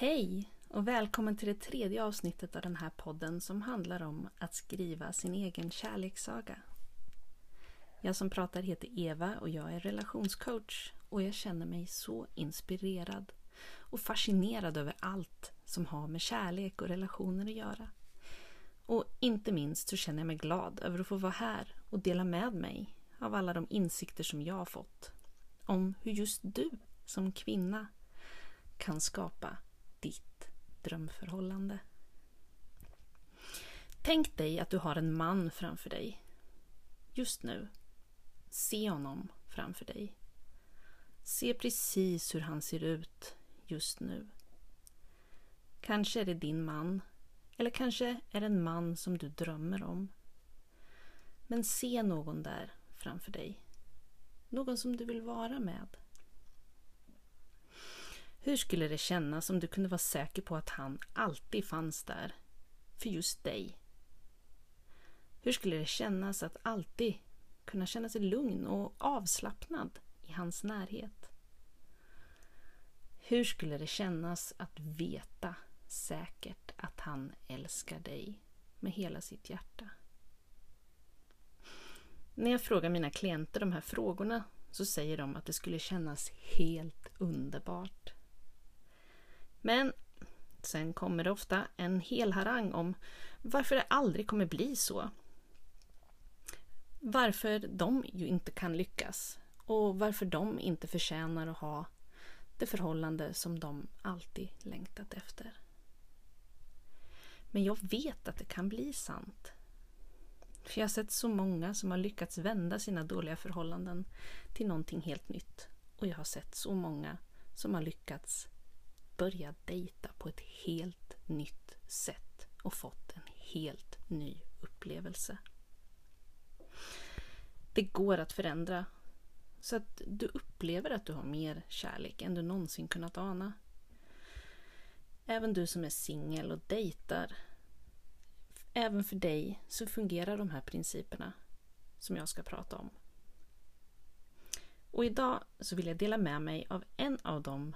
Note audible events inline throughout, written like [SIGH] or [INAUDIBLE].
Hej och välkommen till det tredje avsnittet av den här podden som handlar om att skriva sin egen kärlekssaga. Jag som pratar heter Eva och jag är relationscoach och jag känner mig så inspirerad och fascinerad över allt som har med kärlek och relationer att göra. Och inte minst så känner jag mig glad över att få vara här och dela med mig av alla de insikter som jag har fått om hur just du som kvinna kan skapa ditt drömförhållande. Tänk dig att du har en man framför dig. Just nu. Se honom framför dig. Se precis hur han ser ut just nu. Kanske är det din man. Eller kanske är det en man som du drömmer om. Men se någon där framför dig. Någon som du vill vara med. Hur skulle det kännas om du kunde vara säker på att han alltid fanns där för just dig? Hur skulle det kännas att alltid kunna känna sig lugn och avslappnad i hans närhet? Hur skulle det kännas att veta säkert att han älskar dig med hela sitt hjärta? När jag frågar mina klienter de här frågorna så säger de att det skulle kännas helt underbart. Men sen kommer det ofta en hel harang om varför det aldrig kommer bli så. Varför de ju inte kan lyckas och varför de inte förtjänar att ha det förhållande som de alltid längtat efter. Men jag vet att det kan bli sant. För jag har sett så många som har lyckats vända sina dåliga förhållanden till någonting helt nytt. Och jag har sett så många som har lyckats börjat dejta på ett helt nytt sätt och fått en helt ny upplevelse. Det går att förändra så att du upplever att du har mer kärlek än du någonsin kunnat ana. Även du som är singel och dejtar. Även för dig så fungerar de här principerna som jag ska prata om. Och idag så vill jag dela med mig av en av de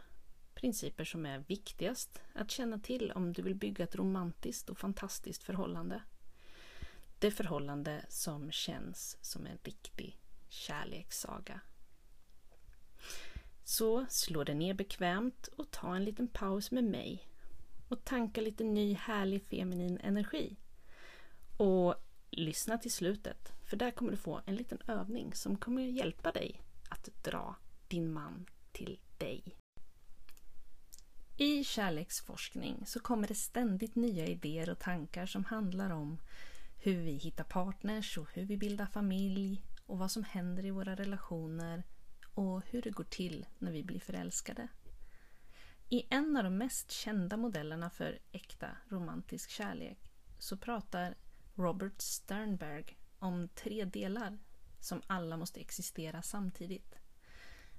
principer som är viktigast att känna till om du vill bygga ett romantiskt och fantastiskt förhållande. Det förhållande som känns som en riktig kärlekssaga. Så slå dig ner bekvämt och ta en liten paus med mig och tanka lite ny härlig feminin energi. Och lyssna till slutet för där kommer du få en liten övning som kommer hjälpa dig att dra din man till dig. I kärleksforskning så kommer det ständigt nya idéer och tankar som handlar om hur vi hittar partners och hur vi bildar familj och vad som händer i våra relationer och hur det går till när vi blir förälskade. I en av de mest kända modellerna för äkta romantisk kärlek så pratar Robert Sternberg om tre delar som alla måste existera samtidigt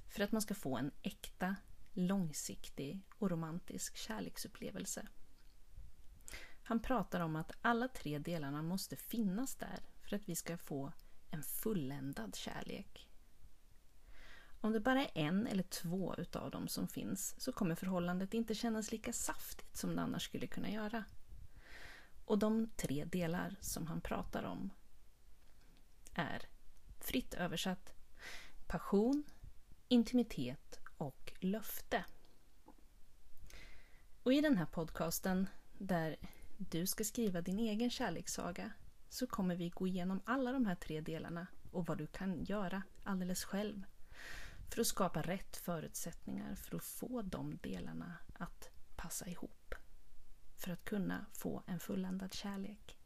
för att man ska få en äkta långsiktig och romantisk kärleksupplevelse. Han pratar om att alla tre delarna måste finnas där för att vi ska få en fulländad kärlek. Om det bara är en eller två utav dem som finns så kommer förhållandet inte kännas lika saftigt som det annars skulle kunna göra. Och de tre delar som han pratar om är fritt översatt passion, intimitet och löfte. Och i den här podcasten där du ska skriva din egen kärlekssaga så kommer vi gå igenom alla de här tre delarna och vad du kan göra alldeles själv för att skapa rätt förutsättningar för att få de delarna att passa ihop. För att kunna få en fulländad kärlek.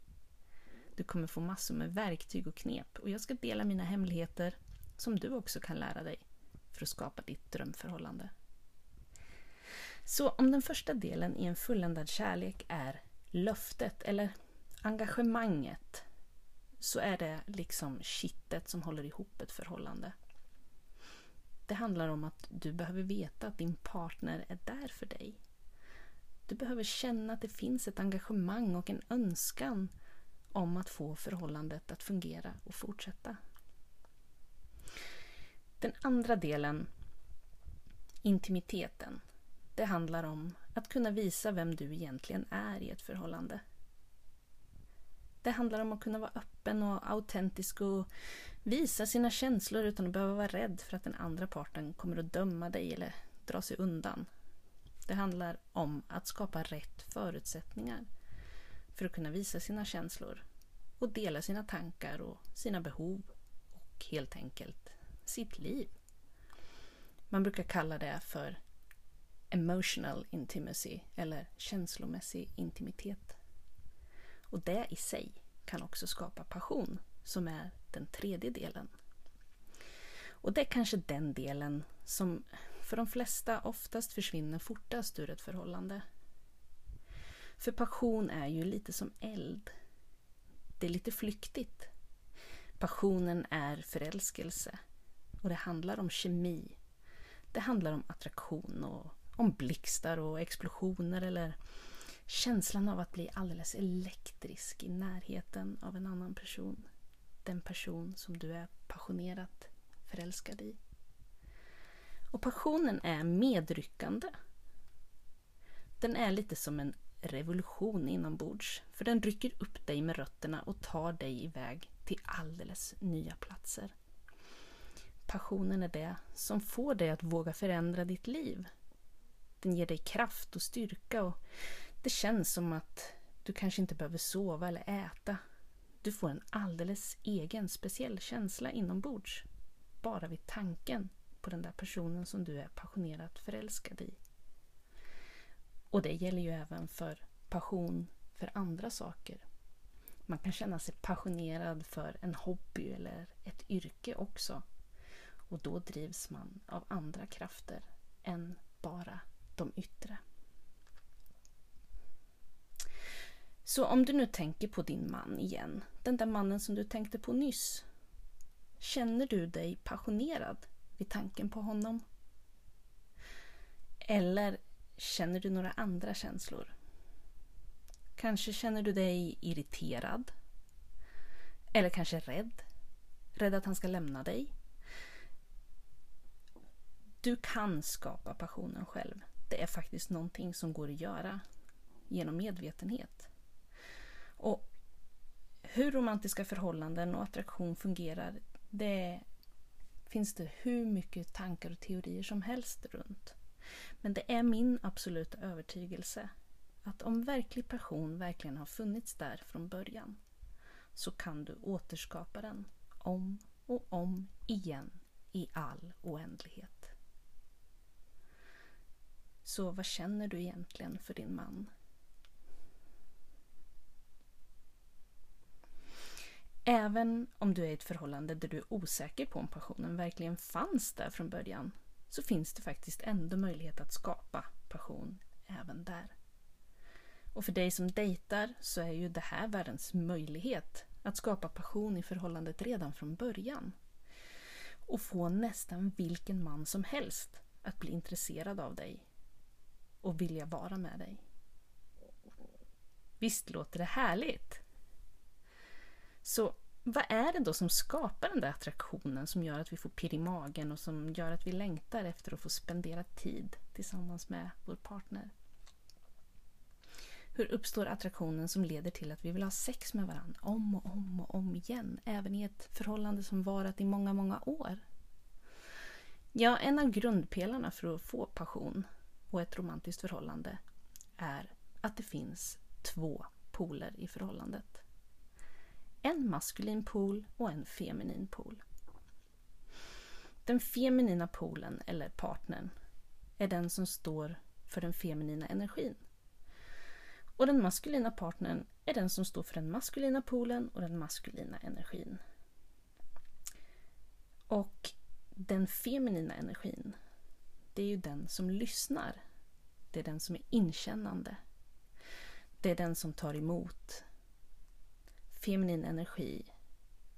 Du kommer få massor med verktyg och knep och jag ska dela mina hemligheter som du också kan lära dig för att skapa ditt drömförhållande. Så om den första delen i en fulländad kärlek är löftet eller engagemanget så är det liksom kittet som håller ihop ett förhållande. Det handlar om att du behöver veta att din partner är där för dig. Du behöver känna att det finns ett engagemang och en önskan om att få förhållandet att fungera och fortsätta. Den andra delen, intimiteten, det handlar om att kunna visa vem du egentligen är i ett förhållande. Det handlar om att kunna vara öppen och autentisk och visa sina känslor utan att behöva vara rädd för att den andra parten kommer att döma dig eller dra sig undan. Det handlar om att skapa rätt förutsättningar för att kunna visa sina känslor och dela sina tankar och sina behov och helt enkelt sitt liv. Man brukar kalla det för emotional intimacy eller känslomässig intimitet. Och det i sig kan också skapa passion som är den tredje delen. Och det är kanske den delen som för de flesta oftast försvinner fortast ur ett förhållande. För passion är ju lite som eld. Det är lite flyktigt. Passionen är förälskelse. Och det handlar om kemi. Det handlar om attraktion och om blixtar och explosioner eller känslan av att bli alldeles elektrisk i närheten av en annan person. Den person som du är passionerat förälskad i. Och passionen är medryckande. Den är lite som en revolution inombords. För den rycker upp dig med rötterna och tar dig iväg till alldeles nya platser. Passionen är det som får dig att våga förändra ditt liv. Den ger dig kraft och styrka och det känns som att du kanske inte behöver sova eller äta. Du får en alldeles egen speciell känsla inombords. Bara vid tanken på den där personen som du är passionerat förälskad i. Och det gäller ju även för passion för andra saker. Man kan känna sig passionerad för en hobby eller ett yrke också. Och då drivs man av andra krafter än bara de yttre. Så om du nu tänker på din man igen, den där mannen som du tänkte på nyss. Känner du dig passionerad vid tanken på honom? Eller känner du några andra känslor? Kanske känner du dig irriterad? Eller kanske rädd? Rädd att han ska lämna dig? Du kan skapa passionen själv. Det är faktiskt någonting som går att göra genom medvetenhet. Och hur romantiska förhållanden och attraktion fungerar, det finns det hur mycket tankar och teorier som helst runt. Men det är min absoluta övertygelse att om verklig passion verkligen har funnits där från början så kan du återskapa den om och om igen i all oändlighet. Så vad känner du egentligen för din man? Även om du är i ett förhållande där du är osäker på om passionen verkligen fanns där från början så finns det faktiskt ändå möjlighet att skapa passion även där. Och för dig som dejtar så är ju det här världens möjlighet att skapa passion i förhållandet redan från början. Och få nästan vilken man som helst att bli intresserad av dig och vilja vara med dig. Visst låter det härligt? Så vad är det då som skapar den där attraktionen som gör att vi får pirr i magen och som gör att vi längtar efter att få spendera tid tillsammans med vår partner? Hur uppstår attraktionen som leder till att vi vill ha sex med varandra om och om och om igen, även i ett förhållande som varat i många, många år? Ja, en av grundpelarna för att få passion och ett romantiskt förhållande är att det finns två poler i förhållandet. En maskulin pol och en feminin pol. Den feminina polen, eller partnern, är den som står för den feminina energin. Och den maskulina partnern är den som står för den maskulina polen och den maskulina energin. Och den feminina energin, det är ju den som lyssnar. Det är den som är inkännande. Det är den som tar emot. Feminin energi,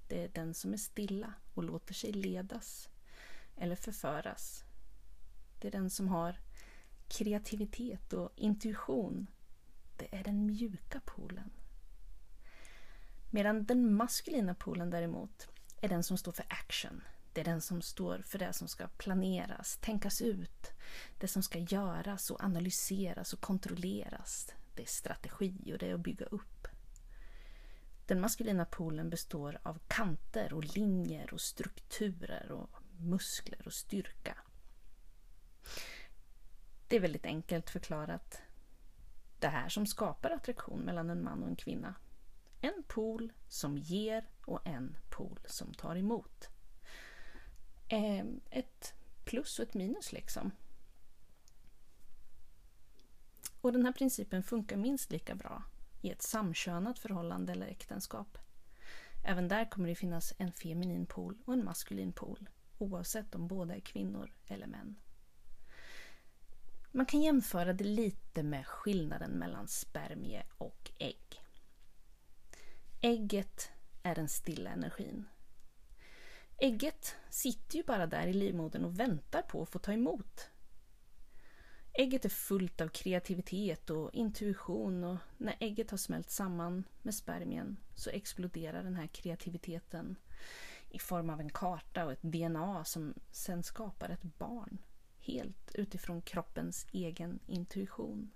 det är den som är stilla och låter sig ledas eller förföras. Det är den som har kreativitet och intuition. Det är den mjuka polen. Medan den maskulina polen däremot är den som står för action. Det är den som står för det som ska planeras, tänkas ut, det som ska göras och analyseras och kontrolleras. Det är strategi och det är att bygga upp. Den maskulina polen består av kanter och linjer och strukturer och muskler och styrka. Det är väldigt enkelt förklarat. Det här som skapar attraktion mellan en man och en kvinna. En pol som ger och en pol som tar emot. Ehm, ett plus och ett minus liksom. Och den här principen funkar minst lika bra i ett samkönat förhållande eller äktenskap. Även där kommer det finnas en feminin pol och en maskulin pol oavsett om båda är kvinnor eller män. Man kan jämföra det lite med skillnaden mellan spermie och ägg. Ägget är den stilla energin. Ägget sitter ju bara där i livmodern och väntar på att få ta emot. Ägget är fullt av kreativitet och intuition och när ägget har smält samman med spermien så exploderar den här kreativiteten i form av en karta och ett DNA som sen skapar ett barn helt utifrån kroppens egen intuition.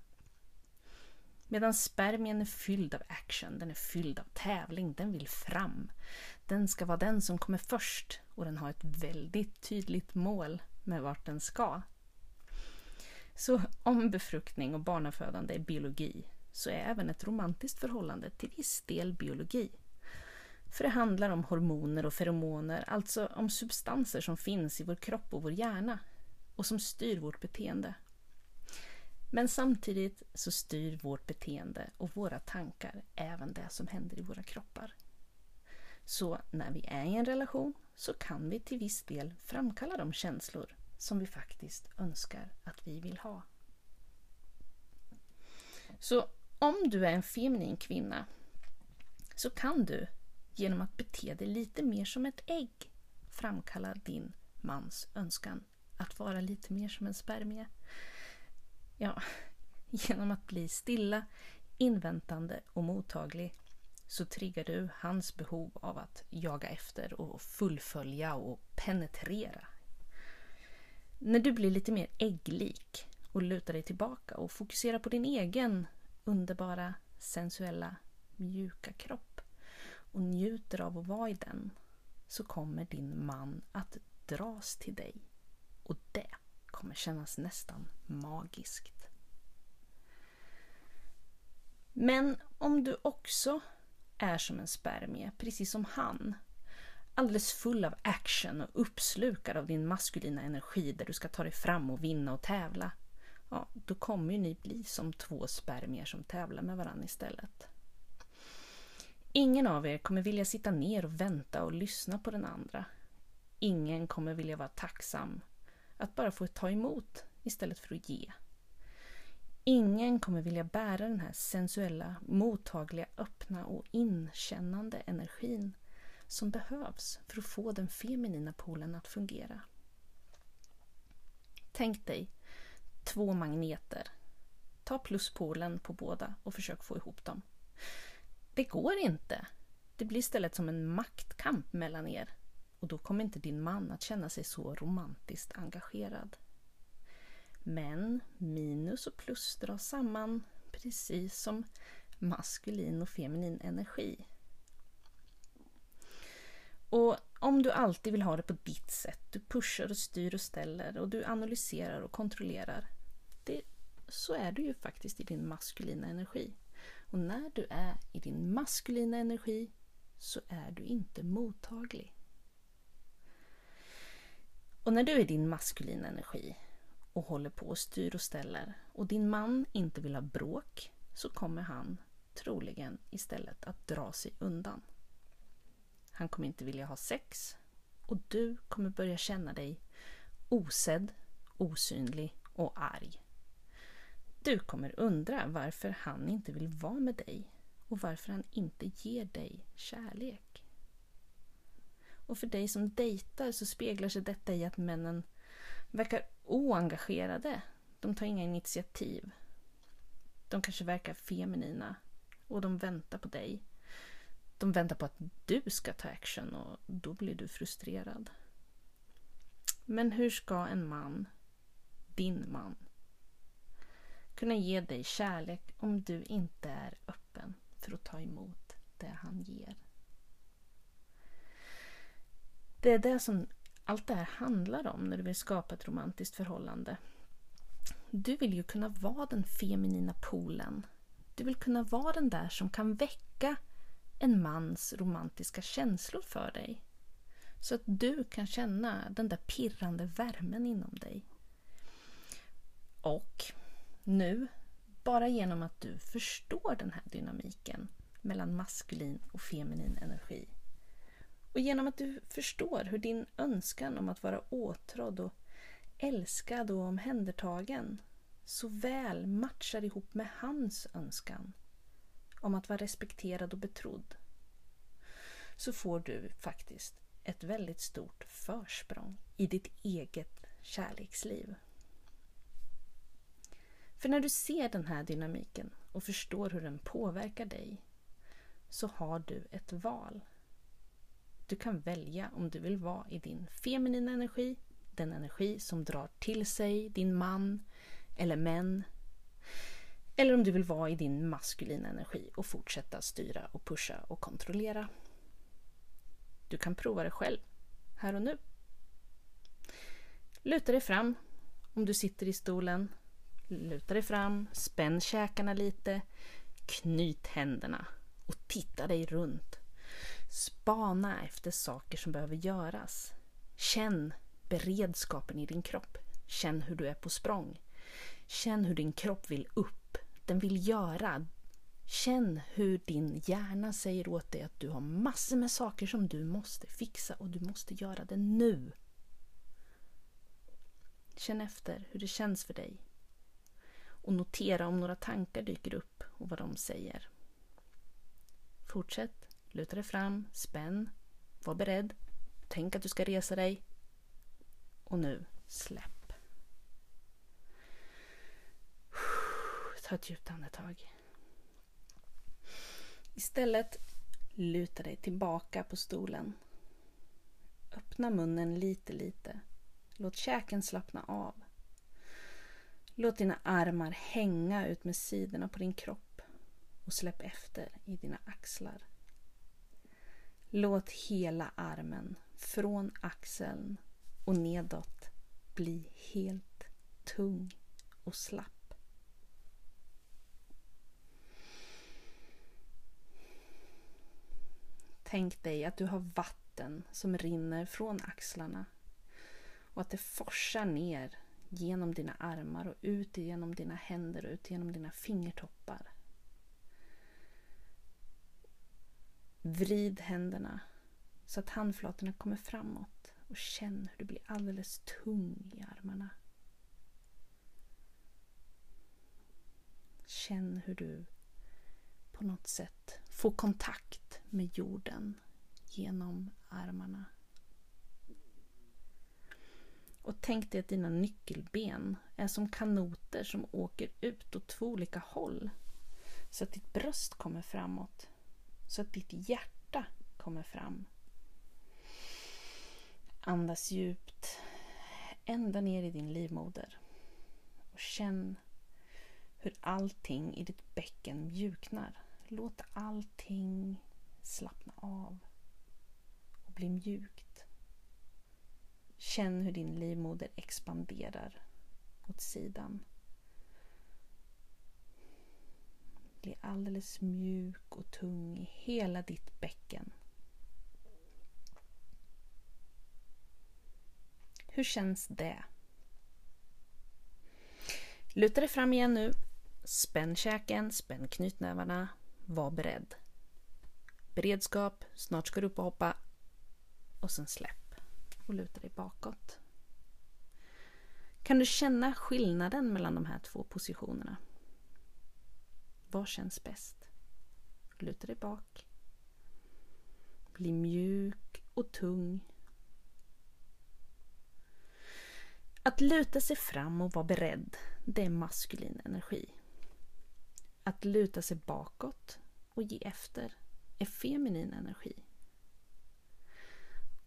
Medan spermien är fylld av action, den är fylld av tävling, den vill fram. Den ska vara den som kommer först och den har ett väldigt tydligt mål med vart den ska. Så om befruktning och barnafödande är biologi så är även ett romantiskt förhållande till viss del biologi. För det handlar om hormoner och feromoner, alltså om substanser som finns i vår kropp och vår hjärna och som styr vårt beteende. Men samtidigt så styr vårt beteende och våra tankar även det som händer i våra kroppar. Så när vi är i en relation så kan vi till viss del framkalla de känslor som vi faktiskt önskar att vi vill ha. Så om du är en feminin kvinna så kan du genom att bete dig lite mer som ett ägg framkalla din mans önskan att vara lite mer som en spermie. Ja, [LAUGHS] genom att bli stilla, inväntande och mottaglig så triggar du hans behov av att jaga efter och fullfölja och penetrera. När du blir lite mer ägglik och lutar dig tillbaka och fokuserar på din egen underbara, sensuella, mjuka kropp och njuter av att vara i den så kommer din man att dras till dig. Och det kommer kännas nästan magiskt. Men om du också är som en spermie, precis som han, alldeles full av action och uppslukad av din maskulina energi där du ska ta dig fram och vinna och tävla, ja, då kommer ju ni bli som två spermier som tävlar med varandra istället. Ingen av er kommer vilja sitta ner och vänta och lyssna på den andra. Ingen kommer vilja vara tacksam att bara få ta emot istället för att ge. Ingen kommer vilja bära den här sensuella, mottagliga, öppna och inkännande energin som behövs för att få den feminina polen att fungera. Tänk dig två magneter. Ta pluspolen på båda och försök få ihop dem. Det går inte. Det blir istället som en maktkamp mellan er och då kommer inte din man att känna sig så romantiskt engagerad. Men minus och plus dras samman precis som maskulin och feminin energi. Och om du alltid vill ha det på ditt sätt, du pushar och styr och ställer och du analyserar och kontrollerar. Det, så är du ju faktiskt i din maskulina energi. Och när du är i din maskulina energi så är du inte mottaglig. Och när du är din maskulina energi och håller på och styr och ställer och din man inte vill ha bråk så kommer han troligen istället att dra sig undan. Han kommer inte vilja ha sex och du kommer börja känna dig osedd, osynlig och arg. Du kommer undra varför han inte vill vara med dig och varför han inte ger dig kärlek. Och för dig som dejtar så speglar sig detta i att männen verkar oengagerade. De tar inga initiativ. De kanske verkar feminina och de väntar på dig. De väntar på att du ska ta action och då blir du frustrerad. Men hur ska en man, din man, kunna ge dig kärlek om du inte är öppen för att ta emot det han ger? Det är det som allt det här handlar om när du vill skapa ett romantiskt förhållande. Du vill ju kunna vara den feminina polen. Du vill kunna vara den där som kan väcka en mans romantiska känslor för dig. Så att du kan känna den där pirrande värmen inom dig. Och nu, bara genom att du förstår den här dynamiken mellan maskulin och feminin energi och genom att du förstår hur din önskan om att vara åtrådd och älskad och omhändertagen så väl matchar ihop med hans önskan om att vara respekterad och betrodd så får du faktiskt ett väldigt stort försprång i ditt eget kärleksliv. För när du ser den här dynamiken och förstår hur den påverkar dig så har du ett val. Du kan välja om du vill vara i din feminina energi, den energi som drar till sig din man eller män. Eller om du vill vara i din maskulina energi och fortsätta styra och pusha och kontrollera. Du kan prova det själv, här och nu. Luta dig fram om du sitter i stolen. Luta dig fram, spänn käkarna lite, knyt händerna och titta dig runt. Spana efter saker som behöver göras. Känn beredskapen i din kropp. Känn hur du är på språng. Känn hur din kropp vill upp. Den vill göra. Känn hur din hjärna säger åt dig att du har massor med saker som du måste fixa och du måste göra det nu. Känn efter hur det känns för dig. Och notera om några tankar dyker upp och vad de säger. Fortsätt Luta dig fram, spänn, var beredd. Tänk att du ska resa dig. Och nu, släpp. Ta ett djupt andetag. Istället luta dig tillbaka på stolen. Öppna munnen lite, lite. Låt käken slappna av. Låt dina armar hänga ut med sidorna på din kropp och släpp efter i dina axlar. Låt hela armen från axeln och nedåt bli helt tung och slapp. Tänk dig att du har vatten som rinner från axlarna och att det forsar ner genom dina armar och ut genom dina händer och ut genom dina fingertoppar. Vrid händerna så att handflatorna kommer framåt och känn hur du blir alldeles tung i armarna. Känn hur du på något sätt får kontakt med jorden genom armarna. Och tänk dig att dina nyckelben är som kanoter som åker ut åt två olika håll. Så att ditt bröst kommer framåt så att ditt hjärta kommer fram. Andas djupt ända ner i din livmoder och känn hur allting i ditt bäcken mjuknar. Låt allting slappna av och bli mjukt. Känn hur din livmoder expanderar åt sidan. Bli alldeles mjuk och tung i hela ditt bäcken. Hur känns det? Luta dig fram igen nu. Spänn käken, spänn knytnävarna. Var beredd. Beredskap, snart ska du upp och hoppa. Och sen släpp och luta dig bakåt. Kan du känna skillnaden mellan de här två positionerna? Vad känns bäst? Luta dig bak. Bli mjuk och tung. Att luta sig fram och vara beredd, det är maskulin energi. Att luta sig bakåt och ge efter är feminin energi.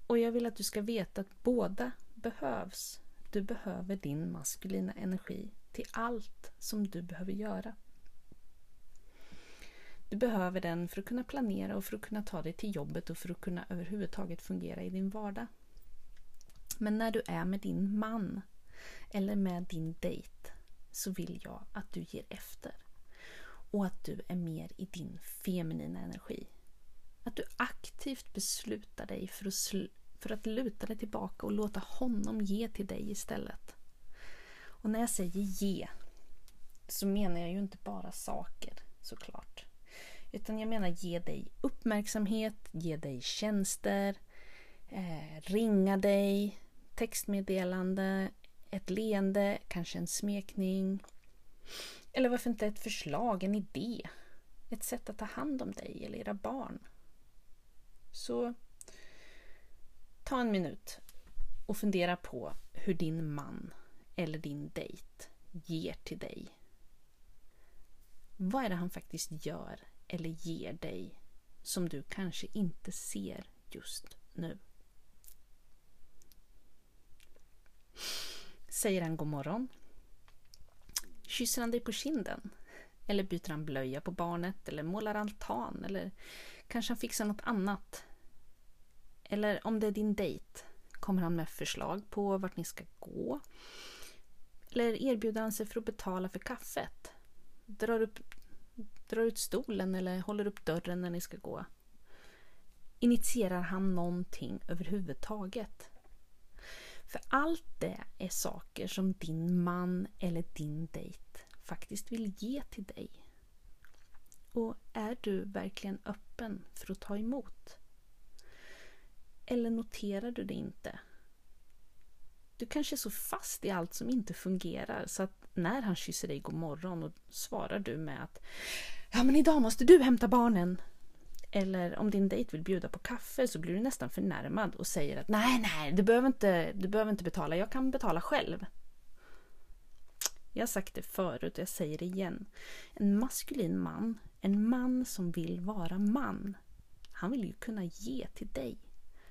Och jag vill att du ska veta att båda behövs. Du behöver din maskulina energi till allt som du behöver göra. Du behöver den för att kunna planera och för att kunna ta dig till jobbet och för att kunna överhuvudtaget fungera i din vardag. Men när du är med din man eller med din dejt så vill jag att du ger efter. Och att du är mer i din feminina energi. Att du aktivt beslutar dig för att, för att luta dig tillbaka och låta honom ge till dig istället. Och när jag säger ge så menar jag ju inte bara saker såklart. Utan jag menar ge dig uppmärksamhet, ge dig tjänster, eh, ringa dig, textmeddelande, ett leende, kanske en smekning. Eller varför inte ett förslag, en idé? Ett sätt att ta hand om dig eller era barn. Så ta en minut och fundera på hur din man eller din dejt ger till dig. Vad är det han faktiskt gör eller ger dig som du kanske inte ser just nu? Säger han god morgon? Kysser han dig på kinden? Eller byter han blöja på barnet? Eller målar altan? Eller kanske han fixar något annat? Eller om det är din dejt, kommer han med förslag på vart ni ska gå? Eller erbjuder han sig för att betala för kaffet? Drar, upp, drar ut stolen eller håller upp dörren när ni ska gå? Initierar han någonting överhuvudtaget? För allt det är saker som din man eller din dejt faktiskt vill ge till dig. Och är du verkligen öppen för att ta emot? Eller noterar du det inte? Du kanske är så fast i allt som inte fungerar så att när han kysser dig god morgon och svarar du med att Ja men idag måste du hämta barnen. Eller om din dejt vill bjuda på kaffe så blir du nästan förnärmad och säger att nej, nej, du behöver inte, du behöver inte betala, jag kan betala själv. Jag har sagt det förut och jag säger det igen. En maskulin man, en man som vill vara man, han vill ju kunna ge till dig.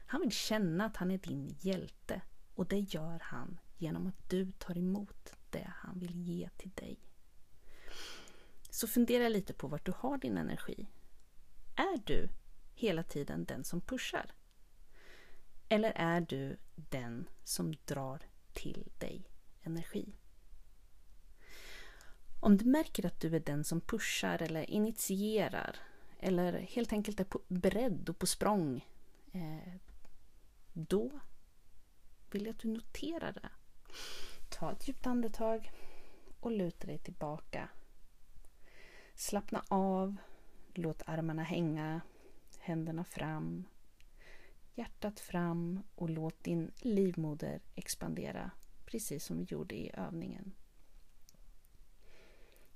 Han vill känna att han är din hjälte och det gör han genom att du tar emot det han vill ge till dig. Så fundera lite på vart du har din energi. Är du hela tiden den som pushar? Eller är du den som drar till dig energi? Om du märker att du är den som pushar eller initierar eller helt enkelt är på beredd och på språng eh, då vill jag att du noterar det. Ta ett djupt andetag och luta dig tillbaka. Slappna av Låt armarna hänga, händerna fram, hjärtat fram och låt din livmoder expandera precis som vi gjorde i övningen.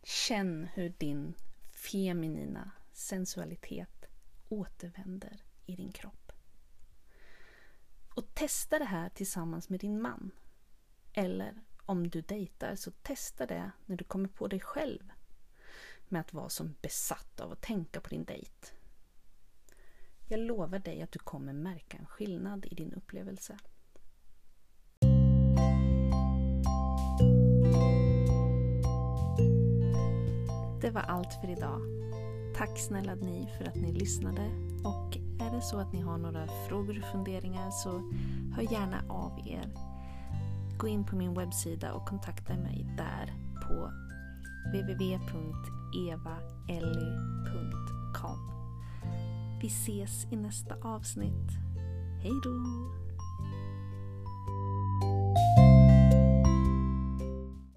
Känn hur din feminina sensualitet återvänder i din kropp. Och testa det här tillsammans med din man. Eller om du dejtar, så testa det när du kommer på dig själv med att vara som besatt av att tänka på din dejt. Jag lovar dig att du kommer märka en skillnad i din upplevelse. Det var allt för idag. Tack snälla ni för att ni lyssnade och är det så att ni har några frågor och funderingar så hör gärna av er. Gå in på min webbsida och kontakta mig där på www.evaelly.com Vi ses i nästa avsnitt. Hej då!